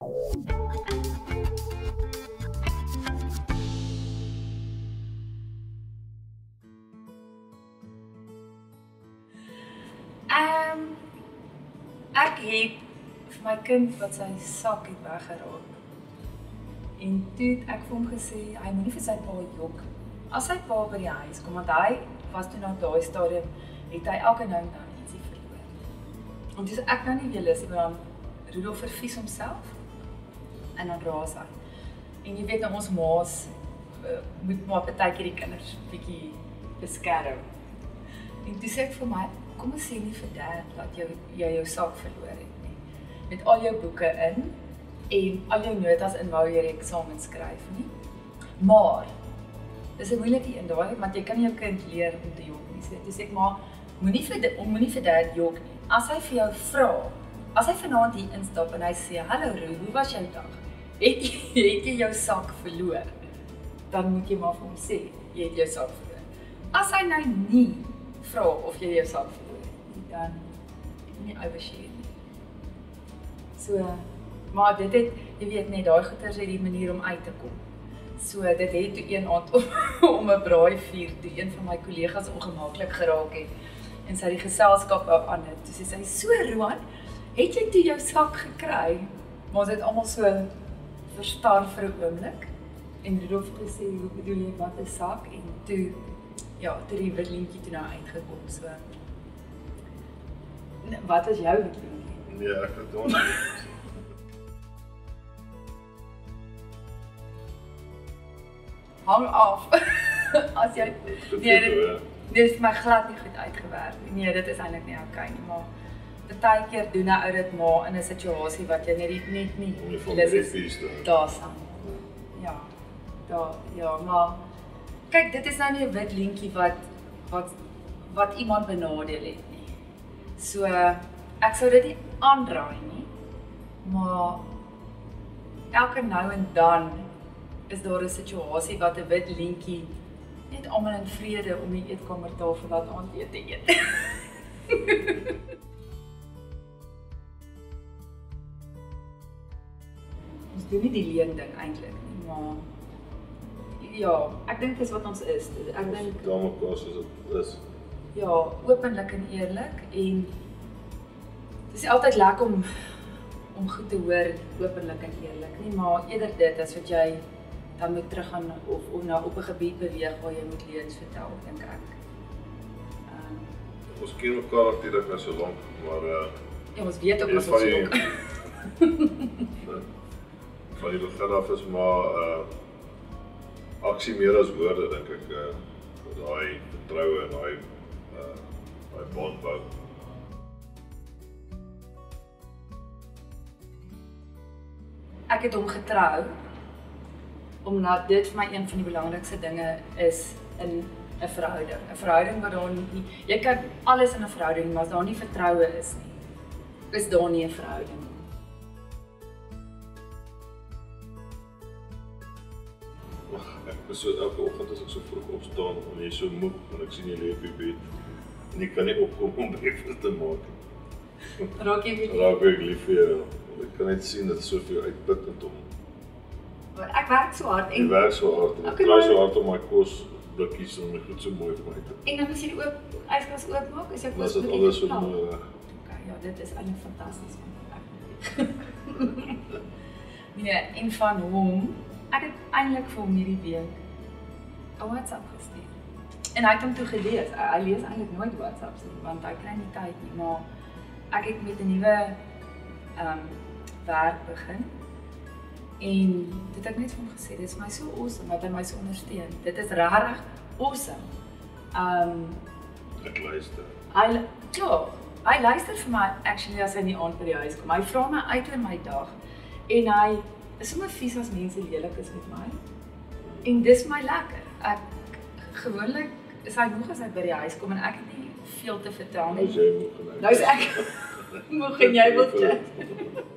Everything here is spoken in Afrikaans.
Ehm um, ek het vir my kind wat sy sak het weggeraak. En toe het ek vir hom gesê hy moenie vir sy pa jok. As sy pa by die huis kom want hy was toe na daai stadium het hy elke nou en dan ietsie verloor. En dis ek nou nie weer lus nie want Rudolf verfies homself en dan raas hy. En jy weet nou ons ma's uh, moet maar baie keer die kinders bietjie beskerm. En dis ek vir my kom ons sê nie vir dad dat jy jy jou sak verloor het nie. Met al jou boeke in en al jou notas in wou jy eksamen skryf nie. Maar dis 'n moeilike een daai want jy kan jou kind leer om te jok nie. So dis ek maar moenie vir moenie vir dad jok nie. As hy vir jou vra, as hy vanaand hier instap en hy sê hallo Roo, hoe was jou dag? Het jy het jy jou sak verloor? Dan moet jy maar vir hom sê jy het jou sak verloor. As hy nou nie vra of jy jou sak verloor dan nie overshare nie. So maar dit het jy weet net daai goeters het die manier om uit te kom. So dit het toe een aand om, om 'n braaivuur toe een van my kollegas ongemaklik geraak het en sy die geselskap op aan het. Toe sê sy so Roan, het jy toe jou sak gekry? Maar ons het almal so verstar vir 'n oomblik en Rudolf gesê hoe bedoel jy wat 'n sak en toe ja, toe die witlientjie toe nou uitgekom so Wat is jou liedjie? Nee, ek het hom. Hang af. As jy nee, dit, dit is my glad nie goed uitgewerk nie. Nee, dit is eintlik nie oukei nie, maar baie keer doen 'n ou dit maar in 'n situasie wat jy net net nie daar staan. Ja. Daar ja, maar kyk, dit is nou nie 'n wit lintjie wat wat wat iemand benadeel het nie. So ek sou dit nie aanraai nie. Maar elke nou en dan is daar 'n situasie wat 'n wit lintjie net almal in vrede om die eetkamertafel laat aand te eet. doen nie die leen ding eintlik nie, maar ja, ek dink dis wat ons is. Ek dink dames kos is dit is ja, openlik en eerlik en dis altyd lekker om om goed te hoor openlik en eerlik nie, maar eerder dit as wat jy dan moet teruggaan of of na op 'n gebied beweeg waar jy moet leuns vertel, dink ek. Ehm um, ons ken mekaar natuurlik nou so lank, maar uh ja, ons weet ook ons is ook. Van die begin af is maar uh aksie meer as woorde dink ek uh daai vertroue en daai by bondbou. Ek het hom getrou omdat dit vir my een van die belangrikste dinge is in 'n verhouding. 'n Verhouding waar daar nie jy kan alles in 'n verhouding, maar as daar nie vertroue is nie, is daar nie 'n verhouding nie. Ek is so elke oggend as ek so vroeg opstaan en jy so moeg en ek sien jy lê op die bed en jy kan nie opkom om breakfast te maak nie. Raak jy weer Raak ek lief vir jou. Ek kan net sien dat soveel uitputtend om. Maar ek werk so hard en Ek werk so hard en ek probeer so hard om my kos blikkies om my goed so mooi vir my te. En dan moet jy ook yskas oopmaak, is jou kos goed. Dit alles so mooi reg. Okay, ja, dit is eintlik fantasties Nee, en van hom, ek het eintlik vir hom hierdie week 'n WhatsApp gestuur. En hy het hom toe gelees. Hy, hy lees eintlik nooit WhatsApps nie want hy kry nie tyd nie, maar ek het met 'n nuwe ehm um, werk begin. En dit het ek net vir hom gesê, dit is my so awesome dat hy my so ondersteun. Dit is regtig awesome. Ehm um, ek luister. Hy ja, hy luister vir my actually as hy nie aan by die huis kom. Hy vra my uit oor my dag en hy is sommer vies as mense lelik is met my. En dis my lekker. Ek gewoonlik is hy moeg as hy by die huis kom en ek het nie veel te vertel nie. Nou is ek moeg en jy wil chat.